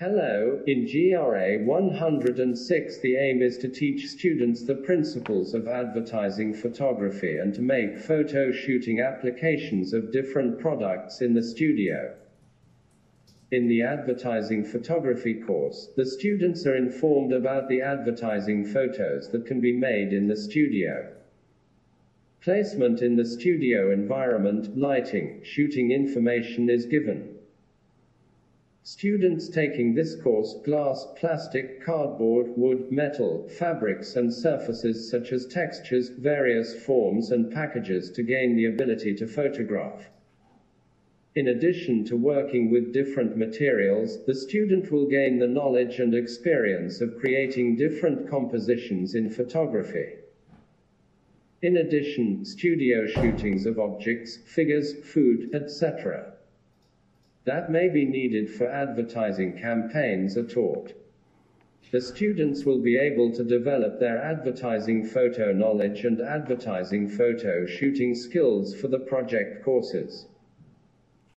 Hello, in GRA 106 the aim is to teach students the principles of advertising photography and to make photo shooting applications of different products in the studio. In the advertising photography course, the students are informed about the advertising photos that can be made in the studio. Placement in the studio environment, lighting, shooting information is given. Students taking this course glass, plastic, cardboard, wood, metal, fabrics and surfaces such as textures, various forms and packages to gain the ability to photograph. In addition to working with different materials, the student will gain the knowledge and experience of creating different compositions in photography. In addition, studio shootings of objects, figures, food, etc that may be needed for advertising campaigns are taught. The students will be able to develop their advertising photo knowledge and advertising photo shooting skills for the project courses.